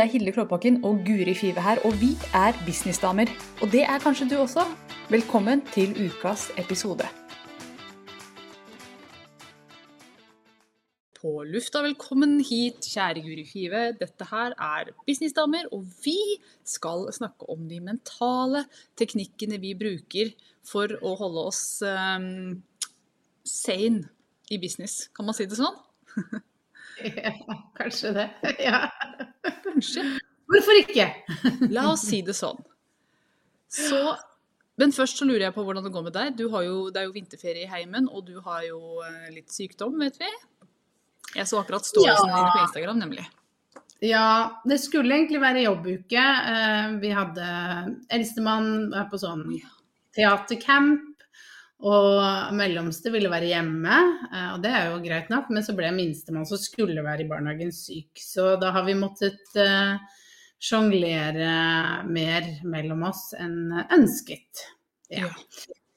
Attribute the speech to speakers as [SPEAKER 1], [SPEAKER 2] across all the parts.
[SPEAKER 1] Det er Hilde Klåbakken og Guri Five her, og vi er businessdamer. Og det er kanskje du også. Velkommen til ukas episode. På lufta, velkommen hit, kjære Guri Five. Dette her er Businessdamer, og vi skal snakke om de mentale teknikkene vi bruker for å holde oss um, sane i business. Kan man si det sånn?
[SPEAKER 2] Ja, kanskje det. Ja.
[SPEAKER 1] Kanskje.
[SPEAKER 2] Hvorfor ikke?
[SPEAKER 1] La oss si det sånn. Så, men først så lurer jeg på hvordan det går med deg. Du har jo, det er jo vinterferie i heimen, og du har jo eh, litt sykdom, vet vi. Jeg så akkurat storiesene
[SPEAKER 2] Ja.
[SPEAKER 1] dine på Instagram, nemlig.
[SPEAKER 2] Ja, det skulle egentlig være jobbuke. Eh, Vi hadde Eldstemann var på sånn teatercamp, og mellomste ville være hjemme. eh, Og det er jo greit nok, men så ble minstemann som skulle være i barnehagen syk. Så da har vi måttet eh, sjonglere mer mellom oss enn ønsket. Ja.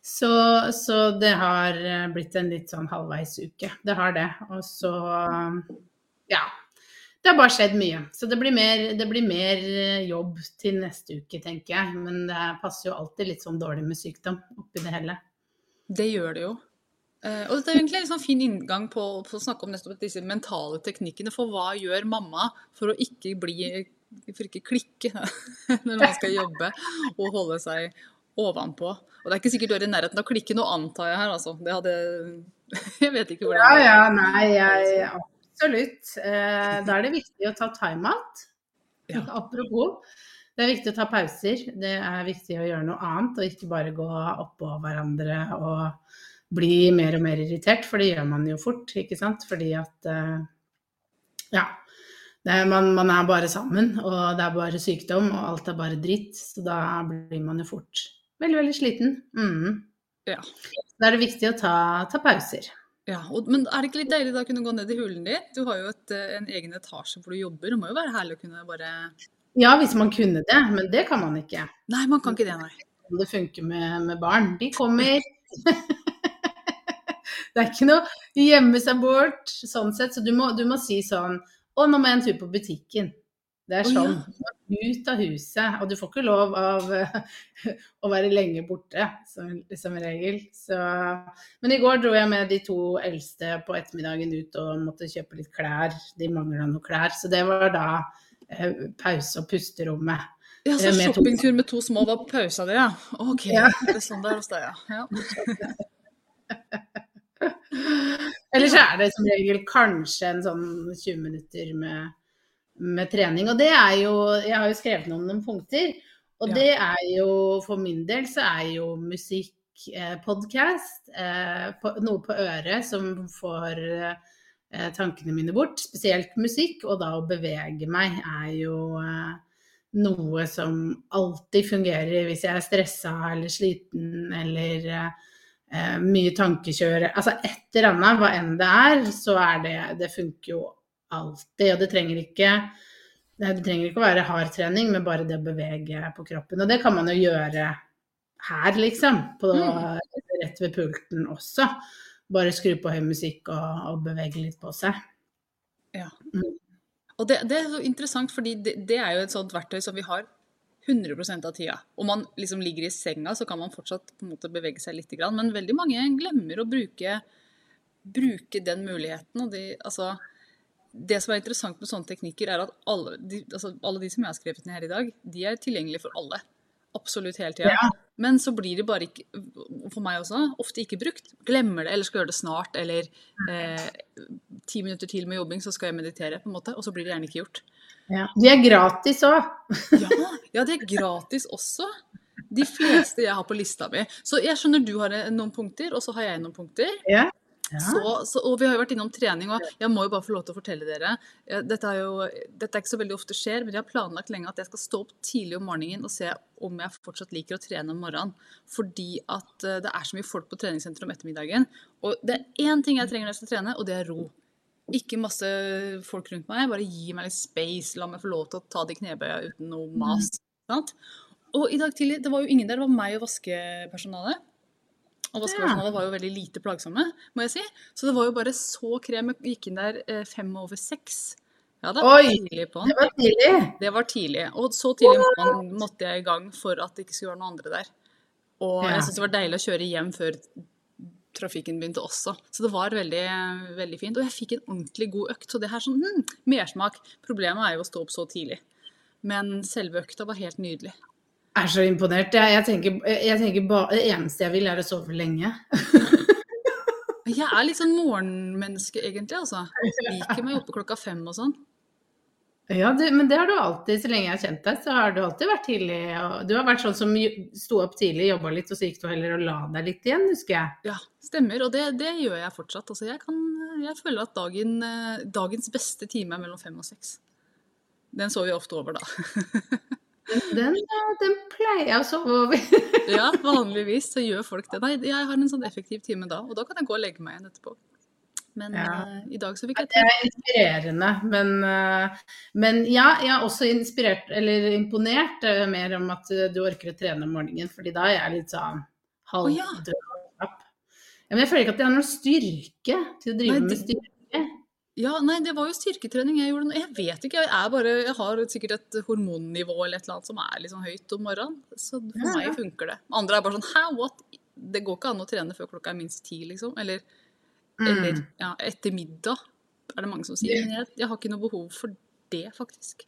[SPEAKER 2] Så, så det har eh, blitt en litt sånn halvveisuke. Det har det. Og så ja. Det har bare skjedd mye. Så det blir mer, det blir mer jobb til neste uke, tenker jeg. Men det passer jo alltid litt sånn dårlig med sykdom oppi det hele.
[SPEAKER 1] Det gjør det jo. Eh, og det er egentlig en sånn fin inngang på, på å snakke om nettopp disse mentale teknikkene. For hva gjør mamma for å ikke bli for ikke klikke når man skal jobbe og holde seg ovenpå? Og det er ikke sikkert du er i nærheten av å klikke nå, antar jeg her, altså. Det hadde Jeg vet ikke hvordan
[SPEAKER 2] ja, ja, nei, jeg Absolutt. Eh, da er det viktig å ta time-out.
[SPEAKER 1] Ja.
[SPEAKER 2] Apropos. Det er viktig å ta pauser. Det er viktig å gjøre noe annet, og ikke bare gå oppå hverandre og bli mer og mer irritert, for det gjør man jo fort, ikke sant. Fordi at eh, ja. Er, man, man er bare sammen, og det er bare sykdom, og alt er bare dritt. Så da blir man jo fort veldig, veldig sliten. Mm.
[SPEAKER 1] Ja.
[SPEAKER 2] Da er det viktig å ta, ta pauser.
[SPEAKER 1] Ja, og, Men er det ikke litt deilig da å kunne gå ned i hulen din? Du har jo et, en egen etasje hvor du jobber. Det må jo være herlig å kunne bare
[SPEAKER 2] Ja, hvis man kunne det, men det kan man ikke.
[SPEAKER 1] Nei, man kan ikke det, nei.
[SPEAKER 2] Det funker med, med barn. De kommer. det er ikke noe gjemme seg bort sånn sett, så du må, du må si sånn Å, nå må jeg en tur på butikken. Det er
[SPEAKER 1] sånn.
[SPEAKER 2] sånn.
[SPEAKER 1] ja.
[SPEAKER 2] Ut av huset. Og du får ikke lov av å være lenge borte, som, som regel. Så Men i går dro jeg med de to eldste på ettermiddagen ut og måtte kjøpe litt klær. De mangla noe klær. Så det var da pause- og pusterommet.
[SPEAKER 1] Ja, så
[SPEAKER 2] Eh,
[SPEAKER 1] shoppingtur med to små var pausa di, ja. Ok,
[SPEAKER 2] Ja.
[SPEAKER 1] det er sånn det er hos deg, ja. ja.
[SPEAKER 2] Eller så er det som regel kanskje en sånn 20 minutter med, med trening. Og det er jo Jeg har jo skrevet noen, noen punkter. Og det er jo For min del så er jo musikk, eh, podkast, eh, på, noe på øret som får eh, tankene mine bort. Spesielt musikk. Og da å bevege meg er jo eh, noe som alltid fungerer hvis jeg er stressa eller sliten eller eh, eh, mye tankekjør Altså et eller annet, hva enn det er, så er det Det funker jo alltid. Og det trenger ikke det det trenger ikke å være hard trening, men bare det å bevege på kroppen. Og det kan man jo gjøre her, liksom. På,
[SPEAKER 1] Mm.
[SPEAKER 2] Rett ved pulten også. Bare skru på høy musikk og, og bevege litt på seg.
[SPEAKER 1] Ja.
[SPEAKER 2] Mm.
[SPEAKER 1] Og det, det er så interessant, fordi det, det er jo et sånt verktøy som vi har 100% av tida. Om man liksom ligger i senga, så kan man fortsatt på en måte bevege seg litt. Men veldig mange glemmer å bruke, bruke den muligheten. Og de, altså, det som er interessant med sånne teknikker, er at alle de, altså, alle de som jeg har skrevet ned her i dag, de er tilgjengelige for alle. Absolutt hele tida.
[SPEAKER 2] Ja.
[SPEAKER 1] Men så blir det bare ikke, for meg også, ofte ikke brukt. Glemmer det, eller skal gjøre det snart, eller eh, ti minutter til med jobbing, så skal jeg meditere, på en måte. Og så blir det gjerne ikke gjort.
[SPEAKER 2] Ja. De er gratis òg.
[SPEAKER 1] Ja, ja, det er gratis også. De fleste jeg har på lista mi. Så jeg skjønner du har noen punkter, og så har jeg noen punkter.
[SPEAKER 2] Ja.
[SPEAKER 1] Så, så, og vi har jo vært innom trening, og jeg må jo bare få lov til å fortelle dere Dette er jo dette er ikke så veldig ofte skjer, men jeg har planlagt lenge at jeg skal stå opp tidlig om morgenen og se om jeg fortsatt liker å trene om morgenen. Fordi at eh, det er så mye folk på treningssenteret om ettermiddagen. Og det er én ting jeg trenger når jeg skal trene, og det er ro. Ikke masse folk rundt meg. Bare gi meg litt space. La meg få lov til å ta de knebøya uten noe mas. Sant? Og i dag tidlig, det var jo ingen der. Det var meg og vaskepersonalet. Og vaskepersonalet var jo veldig lite plagsomme, må jeg si. Så det var jo bare så krem. Jeg gikk inn der eh, fem over seks Ja da,
[SPEAKER 2] Oi!
[SPEAKER 1] tidlig på.
[SPEAKER 2] Det var tidlig.
[SPEAKER 1] Det var tidlig. Og så tidlig må- måtte jeg i gang for at det ikke skulle være noen andre der. Og
[SPEAKER 2] Ja.
[SPEAKER 1] jeg syntes det var deilig å kjøre hjem før trafikken begynte også. Så det var veldig, veldig fint. Og jeg fikk en ordentlig god økt. Så det her sånn hm, mersmak. Problemet er jo å stå opp så tidlig. Men selve økta var helt nydelig.
[SPEAKER 2] Jeg er så imponert. Jeg, jeg tenker, jeg tenker ba, Det eneste jeg vil, er å sove lenge.
[SPEAKER 1] Jeg er litt sånn morgenmenneske, egentlig. altså. Liker meg oppe klokka fem og sånn.
[SPEAKER 2] Ja, du, men det har du alltid, så lenge jeg har kjent deg, så har du alltid vært tidlig. Du har vært sånn som sto opp tidlig, jobba litt, og så gikk du heller og la deg litt igjen, husker jeg.
[SPEAKER 1] Ja, stemmer. Og det, det gjør jeg fortsatt. Altså, jeg, kan, jeg føler at dagen, eh, dagens beste time er mellom fem og seks. Den sover jeg ofte over, da.
[SPEAKER 2] Den, eh, den pleier jeg å sove over.
[SPEAKER 1] Ja, vanligvis så gjør folk det. Nei, jeg har en sånn effektiv time da, og da kan jeg gå og legge meg igjen etterpå. Men
[SPEAKER 2] Ja.
[SPEAKER 1] uh, i dag så fikk jeg
[SPEAKER 2] Det er inspirerende, men, uh, men ja, jeg er også inspirert, eller imponert uh, mer om at du orker å trene om morgenen, fordi da er jeg litt sånn
[SPEAKER 1] Å, ja.
[SPEAKER 2] Ja, men jeg føler ikke at jeg har noen styrke til å drive
[SPEAKER 1] Nei,
[SPEAKER 2] med styrke.
[SPEAKER 1] Ja, nei, det var jo styrketrening jeg gjorde. Jeg vet ikke, jeg bare Jeg har sikkert et hormonnivå eller et eller annet som er litt sånn høyt om morgenen. Så for
[SPEAKER 2] Ja,
[SPEAKER 1] meg funker det. Andre er bare sånn Hæ, what? Det går ikke an å trene før klokka er minst ti, liksom. Eller, eller
[SPEAKER 2] Mm.
[SPEAKER 1] ja, etter middag, er det mange som sier. Men jeg, jeg har ikke noe behov for det, faktisk.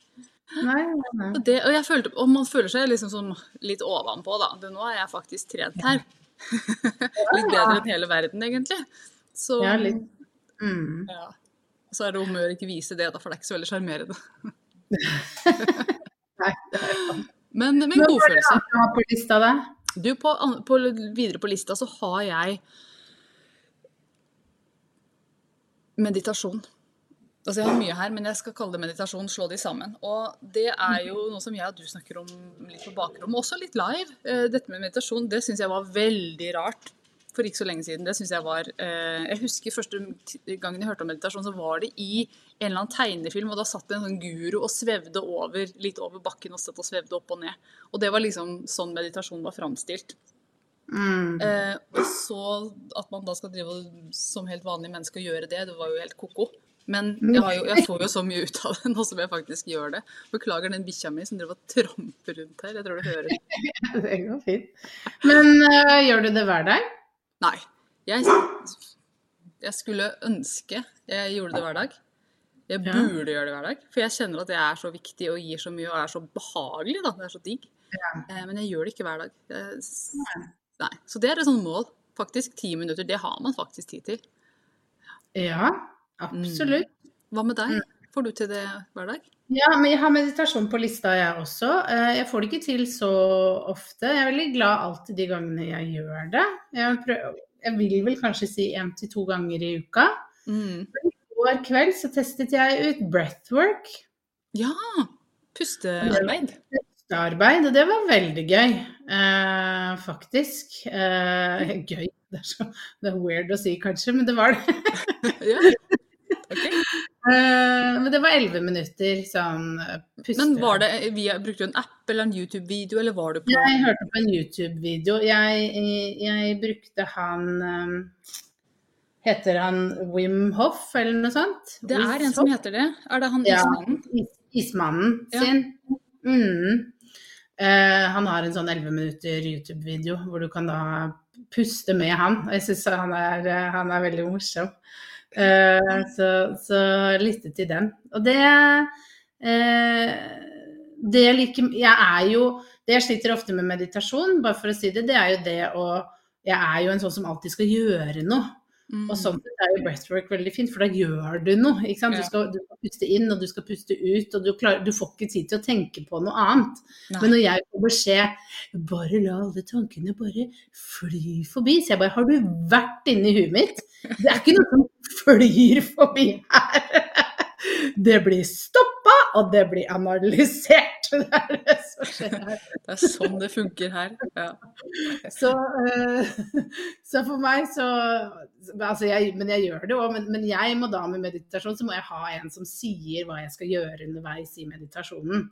[SPEAKER 2] Nei, nei, nei.
[SPEAKER 1] Og, det, og følte, og man føler seg liksom sånn litt ovenpå, da. Det, nå er jeg faktisk trent her. litt bedre enn hele verden, egentlig. Så
[SPEAKER 2] Ja, litt. Mm.
[SPEAKER 1] ja. Så er det om å gjøre ikke vise det, da, for det er ikke så veldig sjarmerende.
[SPEAKER 2] Er.
[SPEAKER 1] Men, med
[SPEAKER 2] en
[SPEAKER 1] godfølelse.
[SPEAKER 2] hva det du har på lista da?
[SPEAKER 1] Du, på, på, videre på lista så har jeg meditasjon. Altså Jeg har mye her, men jeg skal kalle det meditasjon. Slå de sammen. Og det er jo noe som jeg og du snakker om litt på bakrommet, også litt live. Eh, Dette med meditasjon, det syns jeg var veldig rart for ikke så lenge siden. Det synes Jeg var eh, Jeg husker første gangen jeg hørte om meditasjon, så var det i en eller annen tegnefilm, og da satt det en sånn guru og svevde over, litt over bakken og satt og svevde opp og ned. Og det var liksom sånn meditasjon var framstilt.
[SPEAKER 2] Mm.
[SPEAKER 1] Eh, og så at man da skal drive som helt vanlig menneske og gjøre det, det var jo helt ko-ko. Men jeg, har jo, jeg får jo så mye ut av det nå som jeg faktisk gjør det. Beklager den bikkja mi som driver og tramper rundt her. Jeg tror du hører.
[SPEAKER 2] Det går fint. Men uh, gjør du det hver dag?
[SPEAKER 1] Nei. Jeg, jeg skulle ønske jeg gjorde det hver dag. Jeg burde gjøre det hver dag. For jeg kjenner at jeg er så viktig og gir så mye og er så behagelig. da, Det er så digg. Eh, men jeg gjør det ikke hver dag. Jeg, nei. Så det er et sånt mål. Faktisk ti minutter. Det har man faktisk tid til.
[SPEAKER 2] Ja, absolutt.
[SPEAKER 1] Hva med deg? Får du til det hver dag?
[SPEAKER 2] Ja, men jeg har meditasjon på lista, jeg også. Eh, Jeg får det ikke til så ofte. Jeg er veldig glad alltid de gangene jeg gjør det. Jeg, prøver, jeg vil vel kanskje si én til to ganger i uka.
[SPEAKER 1] Mm.
[SPEAKER 2] I går kveld så testet jeg ut breathwork.
[SPEAKER 1] Ja! Pustearbeid.
[SPEAKER 2] Pustearbeid, og det var veldig gøy, eh, faktisk. Eh, gøy, det er, så, det er weird å si kanskje, men det var det.
[SPEAKER 1] ja.
[SPEAKER 2] Eh, men det var elleve minutter sånn eh, puste...
[SPEAKER 1] Men var det via, brukte du en app eller en YouTube-video, eller var du på
[SPEAKER 2] Jeg hørte på en YouTube-video. Jeg, jeg brukte han um, Heter han Wim Hoff, eller noe sånt?
[SPEAKER 1] Det er en som heter det. Er det han
[SPEAKER 2] Ja.
[SPEAKER 1] ismannen?
[SPEAKER 2] Is, Ismannen
[SPEAKER 1] Ja.
[SPEAKER 2] sin. Mm. Uh, han har en sånn 11 minutter YouTube-video hvor du kan da puste med han. Jeg syns han, eh, han er veldig morsom. Eh, så, så lytte til den. Og det uh, Det jeg liker Jeg er jo Det jeg sliter ofte med meditasjon, bare for å si det, det er jo det å Jeg er jo en sånn som alltid skal gjøre noe.
[SPEAKER 1] Mm.
[SPEAKER 2] Og sånn er jo breathwork veldig fint, for da gjør du noe. Du, skal, du skal puste inn, og du skal puste ut, og du, klarer, du får ikke tid til å tenke på noe annet.
[SPEAKER 1] Nei.
[SPEAKER 2] Men når jeg får beskjed bare la alle tankene bare fly forbi, så jeg bare Har du vært inni huet mitt? Det er ikke noe som flyr forbi her. Det blir stoppa, og det blir analysert. Det er det.
[SPEAKER 1] Det er sånn det funker her. Ja.
[SPEAKER 2] Så, eh, så for meg så altså jeg, Men jeg gjør det òg. Men, men jeg må da med meditasjon så må jeg ha en som sier hva jeg skal gjøre underveis i meditasjonen.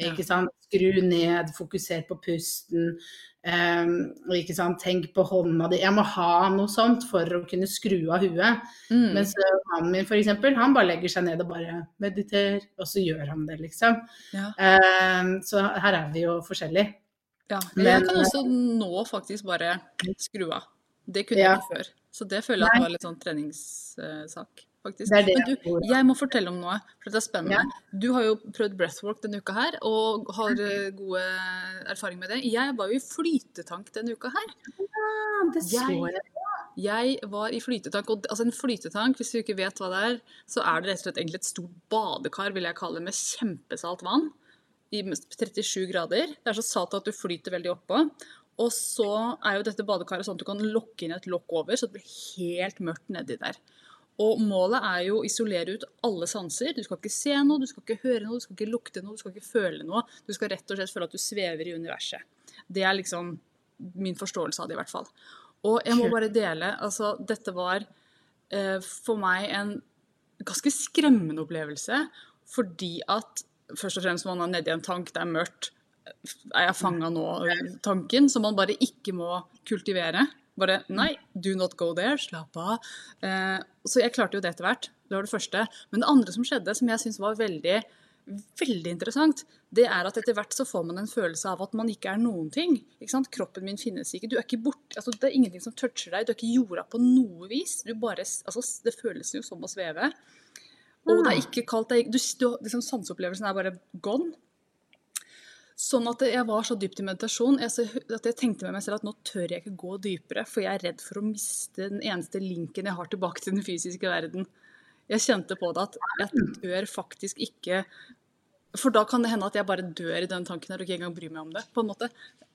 [SPEAKER 2] Skru ned, fokuser på pusten. Um, ikke sant, tenk på hånda di. Jeg må ha noe sånt for å kunne skru av huet.
[SPEAKER 1] Mm.
[SPEAKER 2] Mens eh, mannen min f.eks., han bare legger seg ned og bare mediterer, og så gjør han det, liksom.
[SPEAKER 1] Ja.
[SPEAKER 2] Um, så her er vi jo forskjellige.
[SPEAKER 1] Ja.
[SPEAKER 2] Men-
[SPEAKER 1] jeg kan også nå faktisk bare skru av. Det kunne
[SPEAKER 2] Ja.
[SPEAKER 1] jeg ikke før. Så det føler jeg at var litt sånn treningssak, faktisk.
[SPEAKER 2] Det det
[SPEAKER 1] Men du,
[SPEAKER 2] jeg
[SPEAKER 1] må fortelle om noe, for det er spennende. Du har jo prøvd breathwork denne uka her, og har eh, gode erfaring med det. Jeg var jo i flytetank denne uka her.
[SPEAKER 2] Ja, det så
[SPEAKER 1] jeg.
[SPEAKER 2] Jeg
[SPEAKER 1] var i flytetank, og altså en flytetank, hvis du ikke vet hva det er, så er det rett og slett egentlig et stort badekar, vil jeg kalle det, med kjempesalt vann i 37 grader. Det er så salt at du flyter veldig oppå. Og så er jo dette badekaret sånn at du kan lokke inn et lokk over, så det blir helt mørkt nedi der. Og målet er jo å isolere ut alle sanser. Du skal ikke se noe, du skal ikke høre noe, du skal ikke lukte noe, du skal ikke føle noe. Du skal rett og slett føle at du svever i universet. Det er liksom min forståelse av det, i hvert fall. Og jeg må bare dele, altså dette var eh, for meg en ganske skremmende opplevelse, fordi at først og fremst man er nedi en tank, det er mørkt. Er jeg fanga nå tanken, som man bare ikke må kultivere? Bare nei, do not go there, slapp av. Eh, så jeg klarte jo det etter hvert. Det var det første. Men det andre som skjedde, som jeg syns var veldig, veldig interessant, det er at etter hvert så får man en følelse av at man ikke er noen ting. Kroppen min finnes ikke. Du er ikke borte. Altså, det er ingenting som toucher deg. Du er ikke jorda på noe vis. Du bare, altså, det føles jo som å sveve. Og det er ikke kaldt. Det er, du, du, liksom, sanseopplevelsen er bare gone. Sånn at jeg var så dypt i meditasjon at jeg tenkte med meg selv at nå tør jeg ikke gå dypere, for jeg er redd for å miste den eneste linken jeg har tilbake til den fysiske verden. Jeg kjente på det at jeg tør faktisk ikke For da kan det hende at jeg bare dør i den tanken her og ikke engang bryr meg om det. på en måte.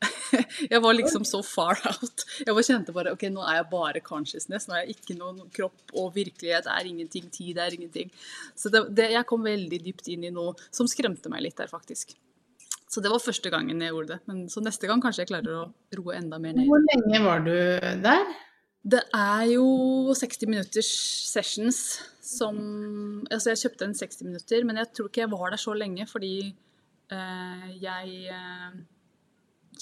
[SPEAKER 1] Jeg var liksom så far out. Jeg bare kjente bare ok, nå er jeg bare consciousness. Nå er jeg ikke noen kropp og virkelighet er ingenting. Tid er ingenting. Så det, det, jeg kom veldig dypt inn i noe som skremte meg litt der, faktisk. Så det var første gangen jeg gjorde det. Men så neste gang kanskje jeg klarer å roe enda mer ned.
[SPEAKER 2] Hvor lenge var du der?
[SPEAKER 1] Det er jo 60 minutters sessions som Altså jeg kjøpte en 60 minutter, men jeg tror ikke jeg var der så lenge fordi eh, jeg eh,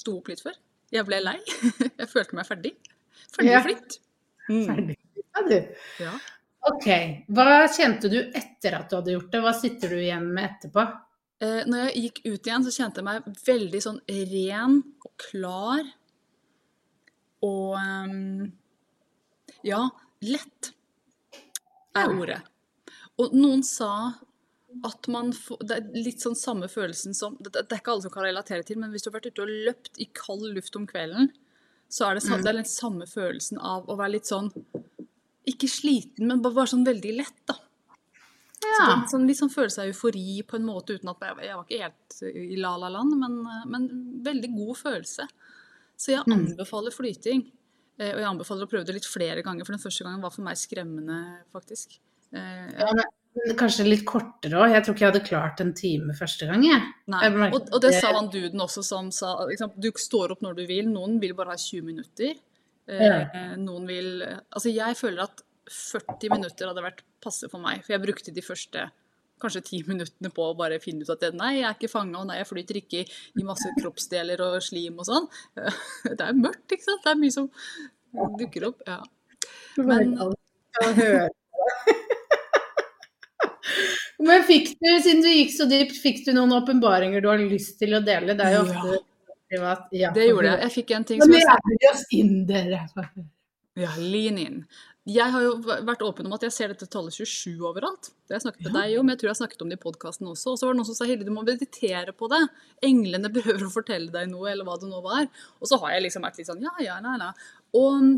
[SPEAKER 1] sto opp litt før. Jeg ble lei. jeg følte meg ferdig. Ferdig
[SPEAKER 2] Ja.
[SPEAKER 1] flitt. Mm.
[SPEAKER 2] Ferdig. Ja, du.
[SPEAKER 1] Ja.
[SPEAKER 2] Ok. Hva kjente du etter at du hadde gjort det? Hva sitter du igjen med etterpå?
[SPEAKER 1] Eh, når jeg gikk ut igjen, så kjente jeg meg veldig sånn ren og klar. Og ehm, ja, lett er ordet. Og noen sa at man får Det er litt sånn samme følelsen som Det, er ikke alle som kan relatere til, men hvis du har vært ute og løpt i kald luft om kvelden, så er det,
[SPEAKER 2] Mm.
[SPEAKER 1] det er den samme følelsen av å være litt sånn Ikke sliten, men bare sånn veldig lett, da. Så det er en sånn, litt sånn følelse av eufori på en måte, uten at jeg, var ikke helt i la-la-land, men, men veldig god følelse. Så jeg
[SPEAKER 2] Mm.
[SPEAKER 1] anbefaler flyting. eh, Og jeg anbefaler å prøve det litt flere ganger, for den første gangen var for meg skremmende, faktisk. Eh,
[SPEAKER 2] Ja, men kanskje litt kortere òg. Jeg tror ikke jeg hadde klart en time første gang, jeg.
[SPEAKER 1] Nei. Og, og det sa han duden også, som sa liksom, du står opp når du vil. Noen vil bare ha 20 minutter. Eh,
[SPEAKER 2] Ja.
[SPEAKER 1] Noen vil Altså, jeg føler at 40 minutter hadde vært passe for meg. For jeg brukte de første kanskje ti minuttene på å bare finne ut at det, nei, jeg er ikke fanga, og nei, jeg flyter ikke i, masse kroppsdeler og slim og sånn. Det er mørkt, ikke sant? Det er mye som dukker opp. Ja. Men-.
[SPEAKER 2] Men fikk du, siden du gikk så dypt, fikk du noen åpenbaringer du har lyst til å dele? Det er jo ofte privat. Ja,
[SPEAKER 1] Det gjorde jeg. Jeg fikk en ting som
[SPEAKER 2] Men
[SPEAKER 1] jeg
[SPEAKER 2] er oss inn, dere.
[SPEAKER 1] Ja, lean in. Jeg har jo vært åpen om at jeg ser dette tallet 27 overalt. Det har jeg snakket med deg om, jeg tror jeg har snakket om det i podkasten også. Og så var det noen som sa Hilde, du må meditere på det. Englene behøver å fortelle deg noe, eller hva det nå var. Og så har jeg liksom vært litt sånn ja, ja, nei, nei. Og,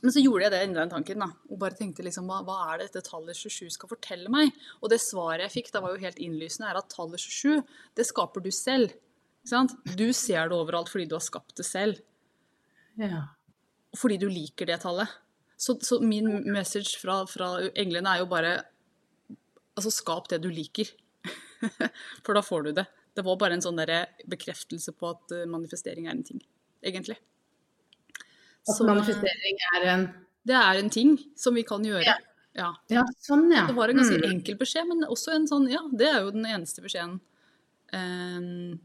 [SPEAKER 1] men så gjorde jeg det enda den tanken, da. Og bare tenkte liksom hva, hva er det dette tallet 27 skal fortelle meg? Og det svaret jeg fikk, da var jo helt innlysende, er at tallet 27, det skaper du selv. Ikke sant? Du ser det overalt fordi du har skapt det selv
[SPEAKER 2] Ja.
[SPEAKER 1] fordi du liker det tallet. Så, så min message fra, fra englene er jo bare Altså, skap det du liker. For da får du det. Det var bare en sånn bekreftelse på at eh, manifestering er en ting, egentlig.
[SPEAKER 2] At
[SPEAKER 1] Så
[SPEAKER 2] manifestering er en
[SPEAKER 1] det er en ting som vi kan gjøre.
[SPEAKER 2] Ja.
[SPEAKER 1] Ja.
[SPEAKER 2] Ja, sånn, ja.
[SPEAKER 1] Det var en ganske
[SPEAKER 2] Mm.
[SPEAKER 1] enkel beskjed, men også en sånn Ja, det er jo den eneste beskjeden. Um,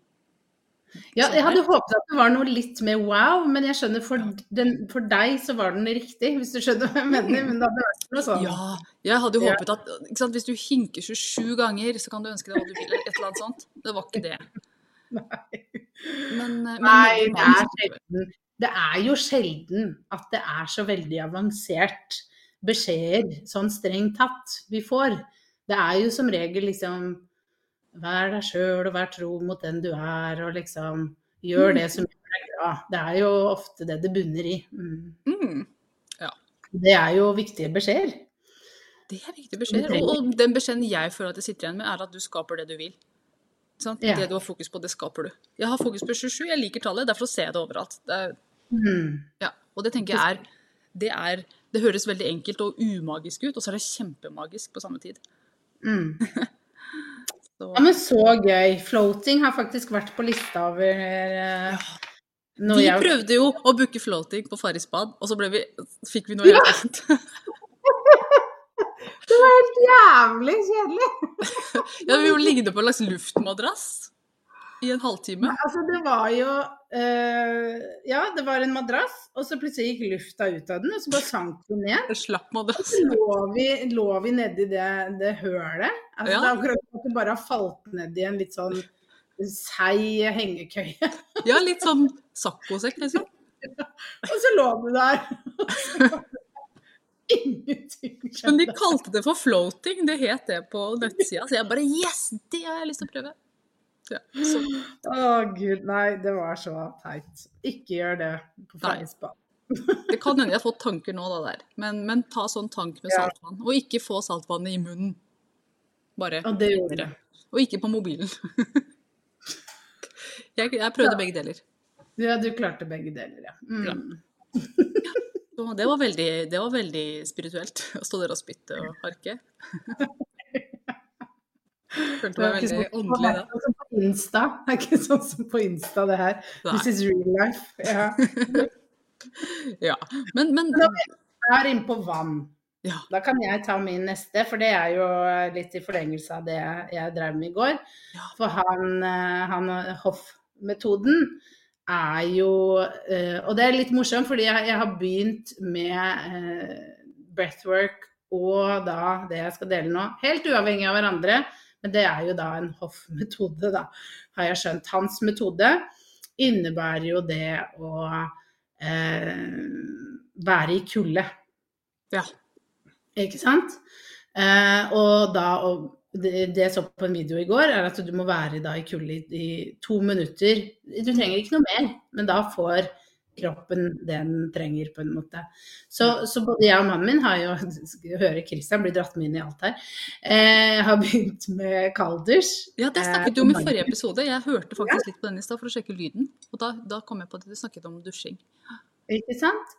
[SPEAKER 2] Ja, jeg hadde håpet at det var noe litt mer wow, men jeg skjønner for, den, for deg så var den riktig, hvis du skjønner hva jeg mener. Men det hadde vært noe sånn.
[SPEAKER 1] Ja, jeg hadde jo håpet at sant, hvis du hinker 27 ganger, så kan du ønske deg hva du vil, et eller annet sånt. Det var ikke det.
[SPEAKER 2] Nei.
[SPEAKER 1] Men, eh, men
[SPEAKER 2] Nei, det er sjelden. Det er jo sjelden at det er så veldig avansert beskjeder, sånn strengt tatt, vi får. Det er jo som regel liksom Vær deg sjøl og vær tro mot den du er, og liksom gjør det som gjør deg glad. Det er jo ofte det det bunner i. Mm.
[SPEAKER 1] Mm,
[SPEAKER 2] Det er jo viktige beskjeder.
[SPEAKER 1] det er viktige beskjeder. Og, og den beskjeden jeg føler at jeg sitter igjen med, er at du skaper det du vil. Sånn?
[SPEAKER 2] Ja.
[SPEAKER 1] Det du har fokus på, det skaper du. Jeg har fokus på 27, jeg liker tallet, derfor ser jeg det overalt. Det er,
[SPEAKER 2] Mm.
[SPEAKER 1] ja. Og det tenker jeg er det, er det høres veldig enkelt og umagisk ut, og så er det kjempemagisk på samme tid.
[SPEAKER 2] Mm.
[SPEAKER 1] Så,
[SPEAKER 2] Ja, men så gøy. Floating har faktisk vært på lista over eh, noe
[SPEAKER 1] vi
[SPEAKER 2] jeg
[SPEAKER 1] prøvde jo å booke floating på Farris bad, og så ble vi, fikk vi noe helt annet.
[SPEAKER 2] Det var helt jævlig kjedelig.
[SPEAKER 1] Ja, vi ligget på en slags luftmadrass i en halvtime.
[SPEAKER 2] Altså, det var jo eh, Ja, det var en madrass, og så plutselig gikk lufta ut av den, og så bare sank den ned.
[SPEAKER 1] Det slapp madrass.
[SPEAKER 2] Så lå vi, lå vi nedi det, det hølet. Altså,
[SPEAKER 1] Ja.
[SPEAKER 2] Det er akkurat som at du bare har falt ned i en litt sånn seig hengekøye.
[SPEAKER 1] Ja, litt sånn saccosekk, liksom.
[SPEAKER 2] Og så lå du der. Ingenting Ingenting
[SPEAKER 1] Men de kalte det for floating, det het det på nettsida. Så jeg bare yes, det har jeg lyst til å prøve. Ja, så,
[SPEAKER 2] Å gud, nei, det var så teit. Ikke gjør det på
[SPEAKER 1] Nei. Det kan hende jeg har fått tanker nå, da der. Men, men ta sånn tank med
[SPEAKER 2] Ja.
[SPEAKER 1] saltvann. Og ikke få saltvannet i munnen. Bare.
[SPEAKER 2] Og det gjorde det.
[SPEAKER 1] Og ikke på mobilen. jeg, jeg prøvde begge deler.
[SPEAKER 2] Ja, du klarte begge deler, ja.
[SPEAKER 1] Ja.
[SPEAKER 2] Mm.
[SPEAKER 1] ja. det var veldig, det var veldig spirituelt å stå der og spytte og harke. Følte
[SPEAKER 2] Det
[SPEAKER 1] meg
[SPEAKER 2] ikke
[SPEAKER 1] veldig
[SPEAKER 2] sånn på Insta. Det er ikke sånn som på Insta, det her.
[SPEAKER 1] Nei.
[SPEAKER 2] This is real life. Ja.
[SPEAKER 1] Ja. Men, men
[SPEAKER 2] Jeg er inne på vann.
[SPEAKER 1] ja.
[SPEAKER 2] Da kan jeg ta min neste, for det er jo litt i forlengelse av det jeg drev med i går.
[SPEAKER 1] Ja.
[SPEAKER 2] For han, eh, han Hoff-metoden er jo eh, Og det er litt morsomt, fordi jeg, jeg har begynt med eh, breathwork og da det jeg skal dele nå, helt uavhengig av hverandre. Men det er jo da en Hoff-metode, da, har jeg skjønt. Hans metode innebærer jo det å eh, være i kulde.
[SPEAKER 1] Ja.
[SPEAKER 2] Ikke sant? Eh, og da å det, jeg så på en video i går, er at du må være da i kulde i, i to minutter. Du trenger ikke noe mer, men da får kroppen den trenger, på en måte. Så, så både jeg og mannen min har jo Hører høre Christian blir dratt med inn i alt her. Eh, har begynt med kalders.
[SPEAKER 1] Ja, det snakket du om i forrige episode. Jeg hørte faktisk litt på den i stad for å sjekke lyden. Og da, da kom jeg på at du snakket om dusjing.
[SPEAKER 2] Ikke sant?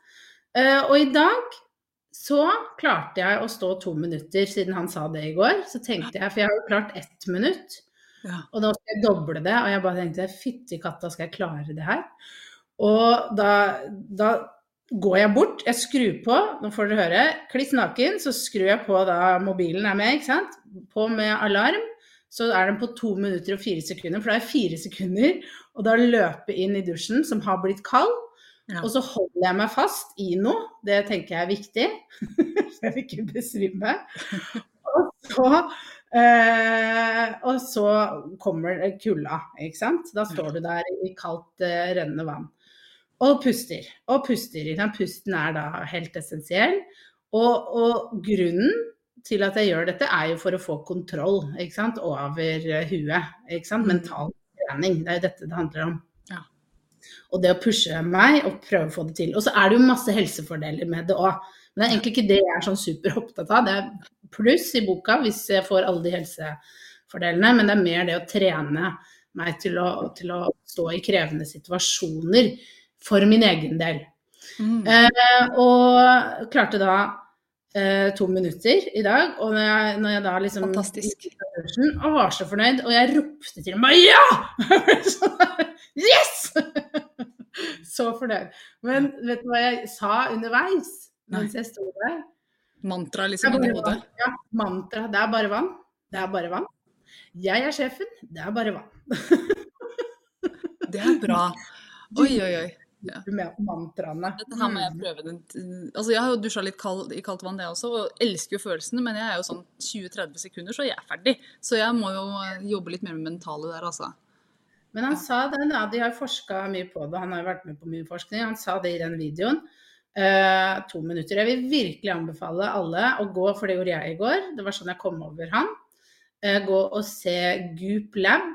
[SPEAKER 2] Eh, og i dag så klarte jeg å stå to minutter, siden han sa det i går. Så tenkte jeg, for jeg har jo klart ett minutt,
[SPEAKER 1] Ja.
[SPEAKER 2] og da skal jeg doble det. Og jeg bare tenkte fytti katta, skal jeg klare det her? Og da, da går jeg bort, jeg skrur på, nå får dere høre, kliss naken, så skrur jeg på da mobilen er med, ikke sant? På med alarm. Så er den på to minutter og fire sekunder, for da er fire sekunder. Og da løpe inn i dusjen, som har blitt kald.
[SPEAKER 1] Ja.
[SPEAKER 2] Og så holder jeg meg fast i noe, det tenker jeg er viktig. jeg vil ikke besvime. Og så, eh, og så kommer kulda, ikke sant. Da står du der i kaldt, eh, rennende vann. Og puster. Og puster. Pusten er da helt essensiell. Og, og grunnen til at jeg gjør dette, er jo for å få kontroll over huet.
[SPEAKER 1] Mm.
[SPEAKER 2] Mental trening. Det er jo dette det handler om.
[SPEAKER 1] Ja.
[SPEAKER 2] Og det å pushe meg og prøve å få det til. Og så er det jo masse helsefordeler med det òg. Men det er egentlig ikke det jeg er sånn super opptatt av. Det er pluss i boka hvis jeg får alle de helsefordelene, men det er mer det å trene meg til å, til å stå i krevende situasjoner for min egen del.
[SPEAKER 1] Mm.
[SPEAKER 2] Eh, og klarte da eh, to minutter i dag, og når jeg, når jeg da liksom
[SPEAKER 1] Fantastisk.
[SPEAKER 2] Og var så fornøyd, og jeg ropte til meg ja! Yes! så fornøyd. Men vet du hva jeg sa underveis mens jeg sto der?
[SPEAKER 1] Mantra liksom inni hodet.
[SPEAKER 2] Ja, mantra. Det er bare vann. Det er bare vann. Jeg er sjefen, det er bare vann.
[SPEAKER 1] Det er bra. Oi, oi, oi. Ja.
[SPEAKER 2] Med mantraene.
[SPEAKER 1] Dette her må jeg
[SPEAKER 2] Mm.
[SPEAKER 1] prøve. Den. Altså, jeg har jo dusja litt kald, i kaldt vann, jeg også, og elsker jo følelsene, men jeg er jo sånn 20-30 sekunder, så jeg er ferdig. Så jeg må jo eh, jobbe litt mer med mentale der, altså.
[SPEAKER 2] Men han sa det, da. De har forska mye på det. Han har jo vært med på mye forskning. Han sa det i den videoen. Uh, to minutter. Jeg vil virkelig anbefale alle å gå, for det gjorde jeg i går. Det var sånn jeg kom over han. Uh, gå og se Goop Lab.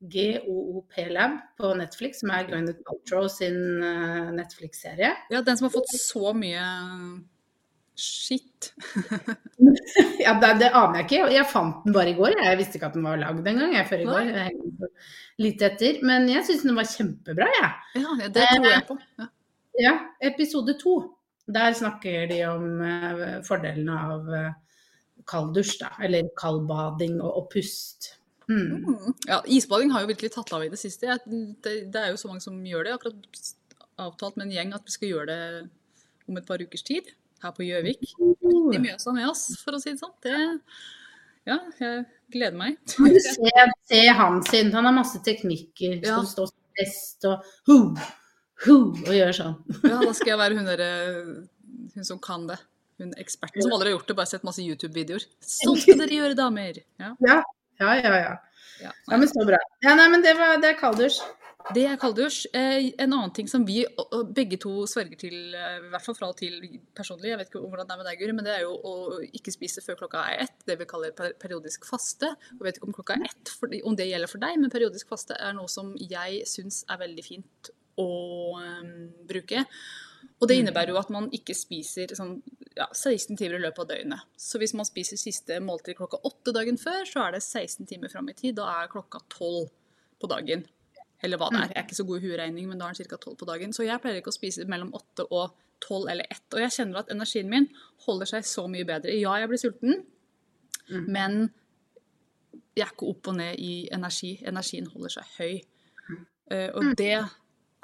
[SPEAKER 2] GOOP Lab på Netflix, som er Gwyneth Paltrow sin eh, Netflix-serie.
[SPEAKER 1] Ja, den som har fått så mye shit.
[SPEAKER 2] Ja, det, det aner jeg ikke. Jeg fant den bare i går. Jeg visste ikke at den var lagd engang. Jeg før i går. Jeg litt etter. Men jeg syns den var kjempebra, jeg.
[SPEAKER 1] Ja, ja, det tror jeg på. Ja.
[SPEAKER 2] Ja, episode to. Der snakker de om eh, fordelene av uh, kald dusj, da. Eller kaldbading og, og pust. Mm.
[SPEAKER 1] Mm. ja, isbading har jo virkelig tatt av i det siste. Det, det er jo så mange som gjør det. Akkurat avtalt med en gjeng at vi skal gjøre det om et par ukers tid. Her på Gjøvik. I Mjøsa med oss, for å si det sånn. Det, ja, jeg gleder meg.
[SPEAKER 2] se, se han sin. Han har masse teknikker.
[SPEAKER 1] Ja.
[SPEAKER 2] Som står best og hu, hu, og gjør sånn.
[SPEAKER 1] Ja, da skal jeg være hun derre Hun som kan det. Hun eksperten som aldri har gjort det, bare sett masse YouTube-videoer. Sånn skal dere gjøre, damer! Ja.
[SPEAKER 2] Ja, ja, ja. ja.
[SPEAKER 1] Ja.
[SPEAKER 2] ja men så bra. Ja, nei, men det, var, det er kalddusj.
[SPEAKER 1] Det er kalddusj. Eh, en annen ting som vi begge to sverger til, eh, i hvert fall fra og til personlig, jeg vet ikke hvordan det er med deg, Guri, men det er jo å ikke spise før klokka er ett. Det vi kaller periodisk faste. Jeg vet ikke om klokka er ett, om det gjelder for deg, men periodisk faste er noe som jeg syns er veldig fint å um, bruke. Og det innebærer jo at man ikke spiser sånn, ja, 16 timer i løpet av døgnet. Så hvis man spiser siste måltid klokka åtte dagen før, så er det 16 timer fram i tid. Da er klokka tolv på dagen. Eller hva det er. Jeg er ikke så god i hueregning, men da er den ca. tolv på dagen. Så jeg pleier ikke å spise mellom åtte og tolv eller ett. Og jeg kjenner at energien min holder seg så mye bedre. Ja, jeg blir sulten,
[SPEAKER 2] Mm.
[SPEAKER 1] men jeg er ikke opp og ned i energi. Energien holder seg høy. Eh, og det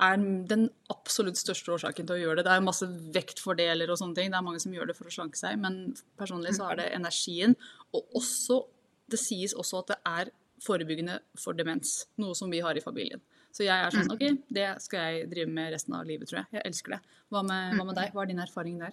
[SPEAKER 1] er den absolutt største årsaken til å gjøre det. Det er masse vektfordeler og sånne ting. Det er mange som gjør det for å slanke seg, men personlig så er det energien. Og også, det sies også at det er forebyggende for demens, noe som vi har i familien. Så jeg er sånn, ok, det skal jeg drive med resten av livet, tror jeg. Jeg elsker det. Hva med, hva med deg? Hva er din erfaring der?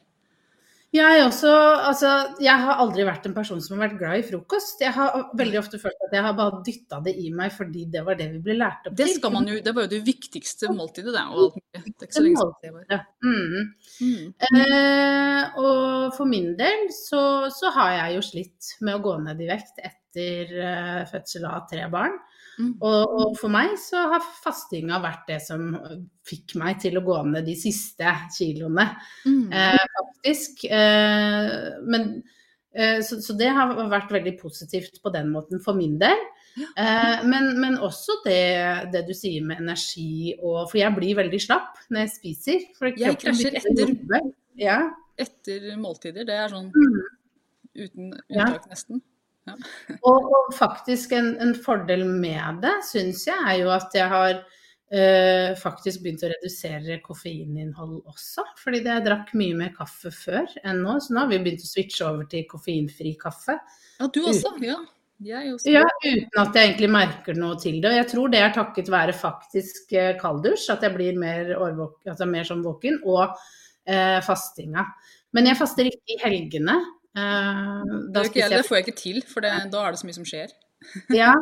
[SPEAKER 2] Jeg også, altså, jeg har aldri vært en person som har vært glad i frokost. Jeg har veldig ofte følt at jeg har bare dytta det i meg fordi det var det vi ble lært opp
[SPEAKER 1] Det
[SPEAKER 2] til.
[SPEAKER 1] skal man jo, det var jo det viktigste måltidet, det. Og alt. Det er ikke så lenge siden det
[SPEAKER 2] Mm.
[SPEAKER 1] Mm.
[SPEAKER 2] Eh, og for min del så, så har jeg jo slitt med å gå ned i vekt etter eh, fødsel av tre barn.
[SPEAKER 1] Mm.
[SPEAKER 2] Og, og for meg så har fastinga vært det som fikk meg til å gå ned de siste kiloene,
[SPEAKER 1] Mm.
[SPEAKER 2] eh, faktisk. Eh, men, eh, så, så det har vært veldig positivt på den måten for min del. Eh, men, men også det, det du sier med energi og For jeg blir veldig slapp når jeg spiser.
[SPEAKER 1] Jeg krasjer etter.
[SPEAKER 2] Ja.
[SPEAKER 1] Etter måltider. Det er sånn
[SPEAKER 2] Mm.
[SPEAKER 1] uten
[SPEAKER 2] Ja.
[SPEAKER 1] unntak,
[SPEAKER 2] Og, og faktisk en, en fordel med det, syns jeg, er jo at jeg har eh, faktisk begynt å redusere koffeininnhold også. Fordi det, jeg drakk mye mer kaffe før enn nå, så nå har vi begynt å switche over til koffeinfri kaffe.
[SPEAKER 1] Ja, du også. Ja. Jeg også.
[SPEAKER 2] Ja, uten at jeg egentlig merker noe til det. Og jeg tror det er takket være faktisk eh, kalddusj, at jeg blir mer, årvåk, altså mer sånn våken, og eh, fastinga. Men jeg faster ikke i helgene.
[SPEAKER 1] Det, ikke det får jeg ikke til, for det, da er det så mye som skjer.
[SPEAKER 2] Ja,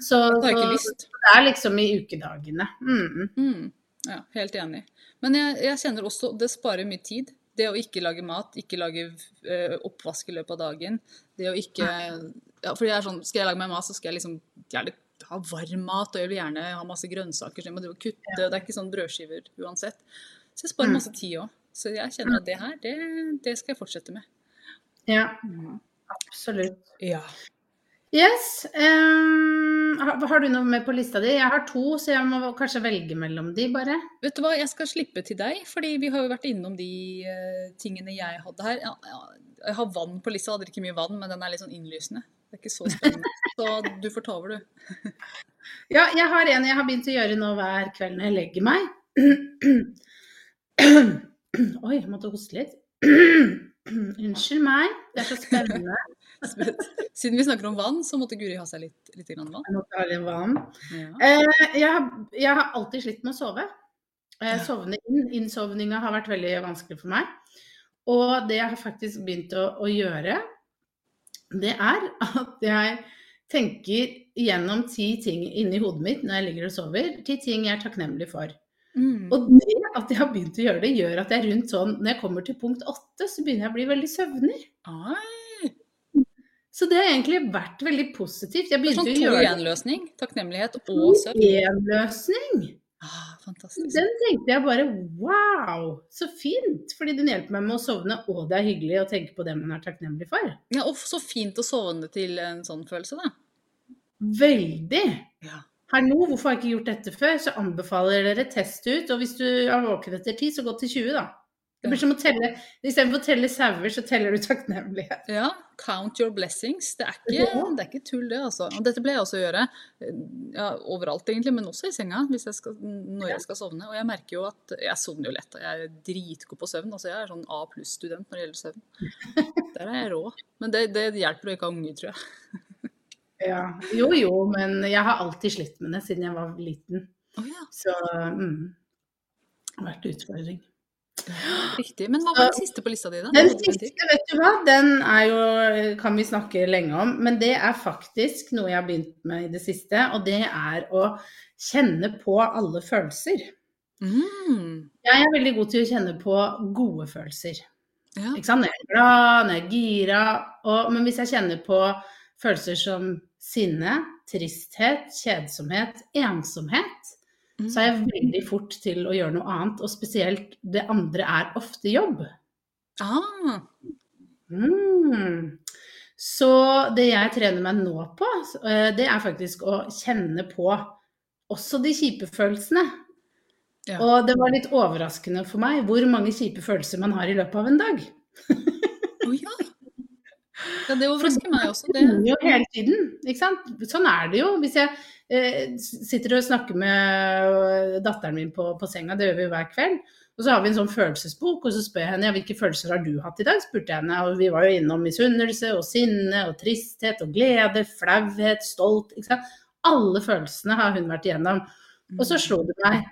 [SPEAKER 2] så, så det er liksom i ukedagene. Mm.
[SPEAKER 1] Mm. Ja, helt enig. Men jeg, jeg kjenner også det sparer mye tid. Det å ikke lage mat, ikke lage uh, oppvask i løpet av dagen. Det å ikke ja, For jeg er sånn, skal jeg lage meg mat, så skal jeg liksom gjerne ha varm mat, og jeg vil gjerne ha masse grønnsaker. Så jeg må drive og kutte. Det er ikke sånn brødskiver uansett. Så jeg sparer
[SPEAKER 2] Mm.
[SPEAKER 1] masse tid òg. Så jeg kjenner at det her, det, det skal jeg fortsette med.
[SPEAKER 2] Ja, absolutt.
[SPEAKER 1] Ja.
[SPEAKER 2] Yes. Um, har, har du noe med på lista di? Jeg har to, så jeg må kanskje velge mellom de, bare.
[SPEAKER 1] Vet du hva, jeg skal slippe til deg, fordi vi har jo vært innom de uh, tingene jeg hadde her. Ja, ja, jeg har vann på lista, jeg hadde ikke mye vann, men den er litt sånn innlysende. Det er ikke så spennende. Så du får ta over, du.
[SPEAKER 2] Ja, jeg har en jeg har begynt å gjøre nå hver kveld når jeg legger meg. Oi, jeg måtte hoste litt. Unnskyld meg, det er så spennende.
[SPEAKER 1] Siden vi snakker om vann, så måtte Guri ha seg litt, litt vann.
[SPEAKER 2] Jeg måtte ha litt vann.
[SPEAKER 1] Ja.
[SPEAKER 2] Eh, jeg, har, jeg har alltid slitt med å sove. Eh, sovne inn. Innsovninga har vært veldig vanskelig for meg. Og det jeg har faktisk begynt å, å gjøre, det er at jeg tenker gjennom ti ting inni hodet mitt når jeg ligger og sover. Ti ting jeg er takknemlig for.
[SPEAKER 1] Mm.
[SPEAKER 2] Og det at jeg har begynt å gjøre det, gjør at jeg rundt sånn Når jeg kommer til punkt åtte, så begynner jeg å bli veldig søvnig.
[SPEAKER 1] Ai,
[SPEAKER 2] Så det har egentlig vært veldig positivt. Jeg
[SPEAKER 1] det er sånn
[SPEAKER 2] å gjøre
[SPEAKER 1] i
[SPEAKER 2] det.
[SPEAKER 1] én-løsning. Takknemlighet og søvn.
[SPEAKER 2] En-løsning.
[SPEAKER 1] Ah, fantastisk.
[SPEAKER 2] Den tenkte jeg bare wow, så fint. Fordi den hjelper meg med å sovne, og det er hyggelig å tenke på det man er takknemlig for.
[SPEAKER 1] Ja, og så fint å sovne til en sånn følelse, da.
[SPEAKER 2] Veldig.
[SPEAKER 1] Ja.
[SPEAKER 2] Hallo, hvorfor har jeg ikke gjort dette før? Så anbefaler dere test ut. Og hvis du er våken etter ti, så gå til 20, da. Det blir som å telle Istedenfor å telle sauer, så teller du takknemlighet.
[SPEAKER 1] Ja, count your blessings. Det er ikke, det er ikke tull, det, altså. Og dette pleier jeg også å gjøre. Ja, overalt, egentlig, men også i senga hvis jeg skal, når jeg skal sovne. Og jeg merker jo at jeg sovner jo lett. Jeg er dritgod på søvn. altså Jeg er sånn A pluss-student når det gjelder søvn. Der er jeg rå. Men det, det hjelper å ikke ha unger, tror jeg.
[SPEAKER 2] Ja. Jo jo, men jeg har alltid slitt med det siden jeg var liten.
[SPEAKER 1] Oh, ja,
[SPEAKER 2] Så mm, det har vært utfordring.
[SPEAKER 1] riktig. Men hva var den siste på lista di, da?
[SPEAKER 2] Den siste, vet du hva, den er jo, kan vi snakke lenge om, men det er faktisk noe jeg har begynt med i det siste, og det er å kjenne på alle følelser.
[SPEAKER 1] Mm,
[SPEAKER 2] Jeg er veldig god til å kjenne på gode følelser.
[SPEAKER 1] ja.
[SPEAKER 2] Ikke sant? Når jeg er glad, når jeg er gira, og, men hvis jeg kjenner på følelser som sinne, tristhet, kjedsomhet, ensomhet,
[SPEAKER 1] Mm.
[SPEAKER 2] så er jeg veldig fort til å gjøre noe annet, og spesielt det andre er ofte jobb.
[SPEAKER 1] Ah,
[SPEAKER 2] Mm. Så det jeg trener meg nå på, eh, det er faktisk å kjenne på også de kjipe følelsene.
[SPEAKER 1] Ja.
[SPEAKER 2] Og det var litt overraskende for meg hvor mange kjipe følelser man har i løpet av en dag.
[SPEAKER 1] å ja. Ja, det overrasker meg også.
[SPEAKER 2] Det jo hele tiden, ikke sant. Sånn er det jo. Hvis jeg eh, sitter og snakker med datteren min på, på senga, det gjør vi jo hver kveld, og så har vi en sånn følelsesbok, og så spør jeg henne ja, hvilke følelser har du hatt i dag, spurte jeg henne. Og vi var jo innom misunnelse og sinne og tristhet og glede, flauhet, stolt, ikke sant. Alle følelsene har hun vært igjennom. Og så slo det meg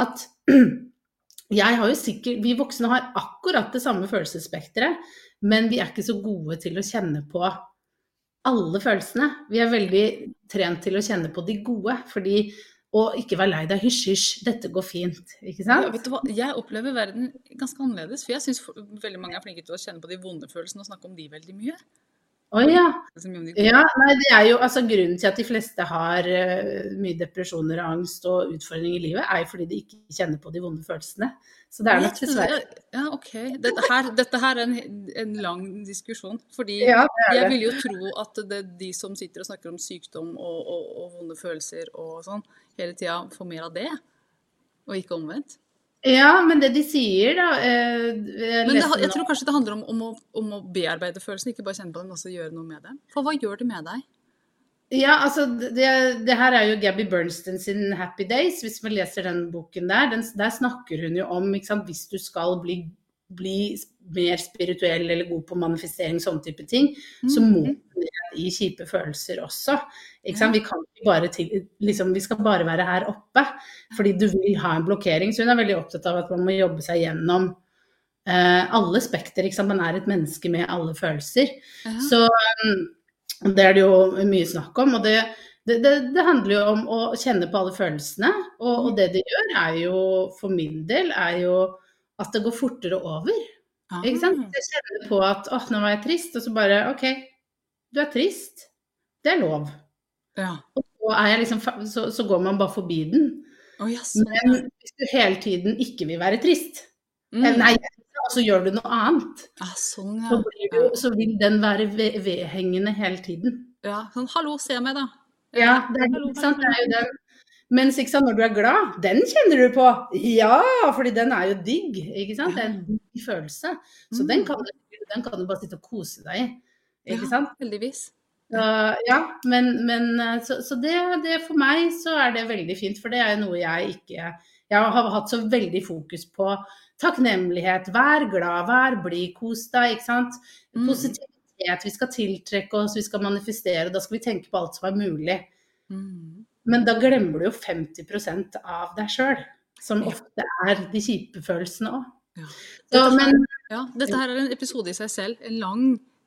[SPEAKER 2] at jeg har jo sikkert Vi voksne har akkurat det samme følelsesspekteret, men vi er ikke så gode til å kjenne på alle følelsene. Vi er veldig trent til å kjenne på de gode, fordi og ikke være lei deg, hysj, hysj, dette går fint. Ikke
[SPEAKER 1] Ja,
[SPEAKER 2] sant?
[SPEAKER 1] vet du hva? Jeg opplever verden ganske annerledes. For jeg syns veldig mange er flinke til å kjenne på de vonde følelsene og snakke om de veldig mye.
[SPEAKER 2] Å ja. Ja. Nei, det er jo altså grunnen til at de fleste har uh, mye depresjoner og angst og utfordringer i livet, er jo fordi de ikke kjenner på de vonde følelsene. Så det er nok dessverre
[SPEAKER 1] Ja, OK. Dette her, dette her er en, en lang diskusjon. Fordi
[SPEAKER 2] Ja, det
[SPEAKER 1] jeg vil jo tro at det, de som sitter og snakker om sykdom og, og, og vonde følelser og sånn, hele tida får mer av det. Og ikke omvendt.
[SPEAKER 2] Ja, men det de sier, da eh,
[SPEAKER 1] Men det, jeg tror kanskje det handler om, om, å, om å bearbeide følelsen, ikke bare kjenne på den, men også gjøre noe med det. For hva gjør det med deg?
[SPEAKER 2] Ja, altså det, det her er jo Gabby Bernstein sin 'Happy Days'. Hvis man leser den boken der, den, der snakker hun jo om sant, hvis du skal bli, bli mer spirituell eller god på manifestering, sånne type ting, så må
[SPEAKER 1] Mm.
[SPEAKER 2] du ned i kjipe følelser også. Ikke sant? Vi, kan bare til, liksom, vi skal bare være her oppe fordi du vil ha en blokkering. Så hun er veldig opptatt av at man må jobbe seg gjennom eh, alle spekter. Ikke sant? Man er et menneske med alle følelser.
[SPEAKER 1] Ja.
[SPEAKER 2] Så um, det er det jo mye snakk om. Og det, det, det, det handler jo om å kjenne på alle følelsene. Og, og det det gjør, er jo for min del, er jo at det går fortere over.
[SPEAKER 1] Ah.
[SPEAKER 2] Ikke sant? Jeg kjenner på at åh, nå var jeg trist, og så bare OK, du er trist. Det er lov.
[SPEAKER 1] Ja.
[SPEAKER 2] Og så, er jeg liksom, så, så går man bare forbi den.
[SPEAKER 1] Oh, sånn,
[SPEAKER 2] Men hvis du hele tiden ikke vil være trist,
[SPEAKER 1] Mm.
[SPEAKER 2] eh, nei, og så gjør du noe annet,
[SPEAKER 1] Ah, sånn, ja.
[SPEAKER 2] så, du, så vil den være vedhengende hele tiden.
[SPEAKER 1] ja. Sånn, hallo, se meg, da.
[SPEAKER 2] Ja, det er,
[SPEAKER 1] Hallo,
[SPEAKER 2] sant? Det er jo den. Mens sant, når du er glad, den kjenner du på. Ja, fordi den er jo digg. ikke sant? Det er en digg følelse. Så den,
[SPEAKER 1] Mm.
[SPEAKER 2] kan den kan du bare sitte og kose deg i. Ikke
[SPEAKER 1] Ja,
[SPEAKER 2] sant?
[SPEAKER 1] Heldigvis.
[SPEAKER 2] Uh, ja, men, men så, så det, det for meg så er det veldig fint, for det er jo noe jeg ikke Jeg har hatt så veldig fokus på takknemlighet. Vær glad, vær blid, kos deg, ikke sant. Positivitet. vi skal tiltrekke oss, vi skal manifestere, da skal vi tenke på alt som er mulig.
[SPEAKER 1] Mm.
[SPEAKER 2] Men da glemmer du jo 50% av deg sjøl, som ofte er de kjipe følelsene òg.
[SPEAKER 1] Ja. Dette, her, ja, dette her er en episode i seg selv. En lang,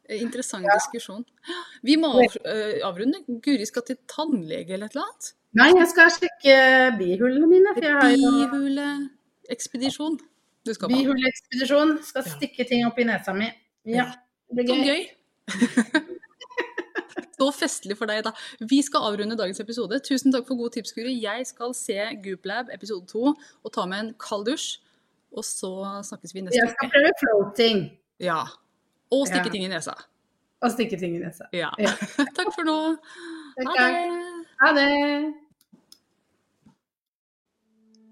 [SPEAKER 1] interessant interessant diskusjon. Vi må eh, avrunde. Guri skal til tannlege eller et eller annet.
[SPEAKER 2] nei, jeg skal sjekke bihulene mine.
[SPEAKER 1] Bihuleekspedisjon. Du skal
[SPEAKER 2] bihuleekspedisjon. Skal stikke ting opp i nesa mi. Ja, det blir gøy.
[SPEAKER 1] Så festlig for deg, da. Vi skal avrunde dagens episode. Tusen takk for gode tips, Guri. Jeg skal se Gooplab episode to og ta med en kald dusj. Og så snakkes vi neste uke.
[SPEAKER 2] Jeg skal prøve floating
[SPEAKER 1] Ja. Og stikke
[SPEAKER 2] Ja.
[SPEAKER 1] ting i nesa.
[SPEAKER 2] og stikke ting i nesa.
[SPEAKER 1] Ja.
[SPEAKER 2] Ja.
[SPEAKER 1] Takk for nå.
[SPEAKER 2] Takk,
[SPEAKER 1] Ha det.
[SPEAKER 2] Ha det.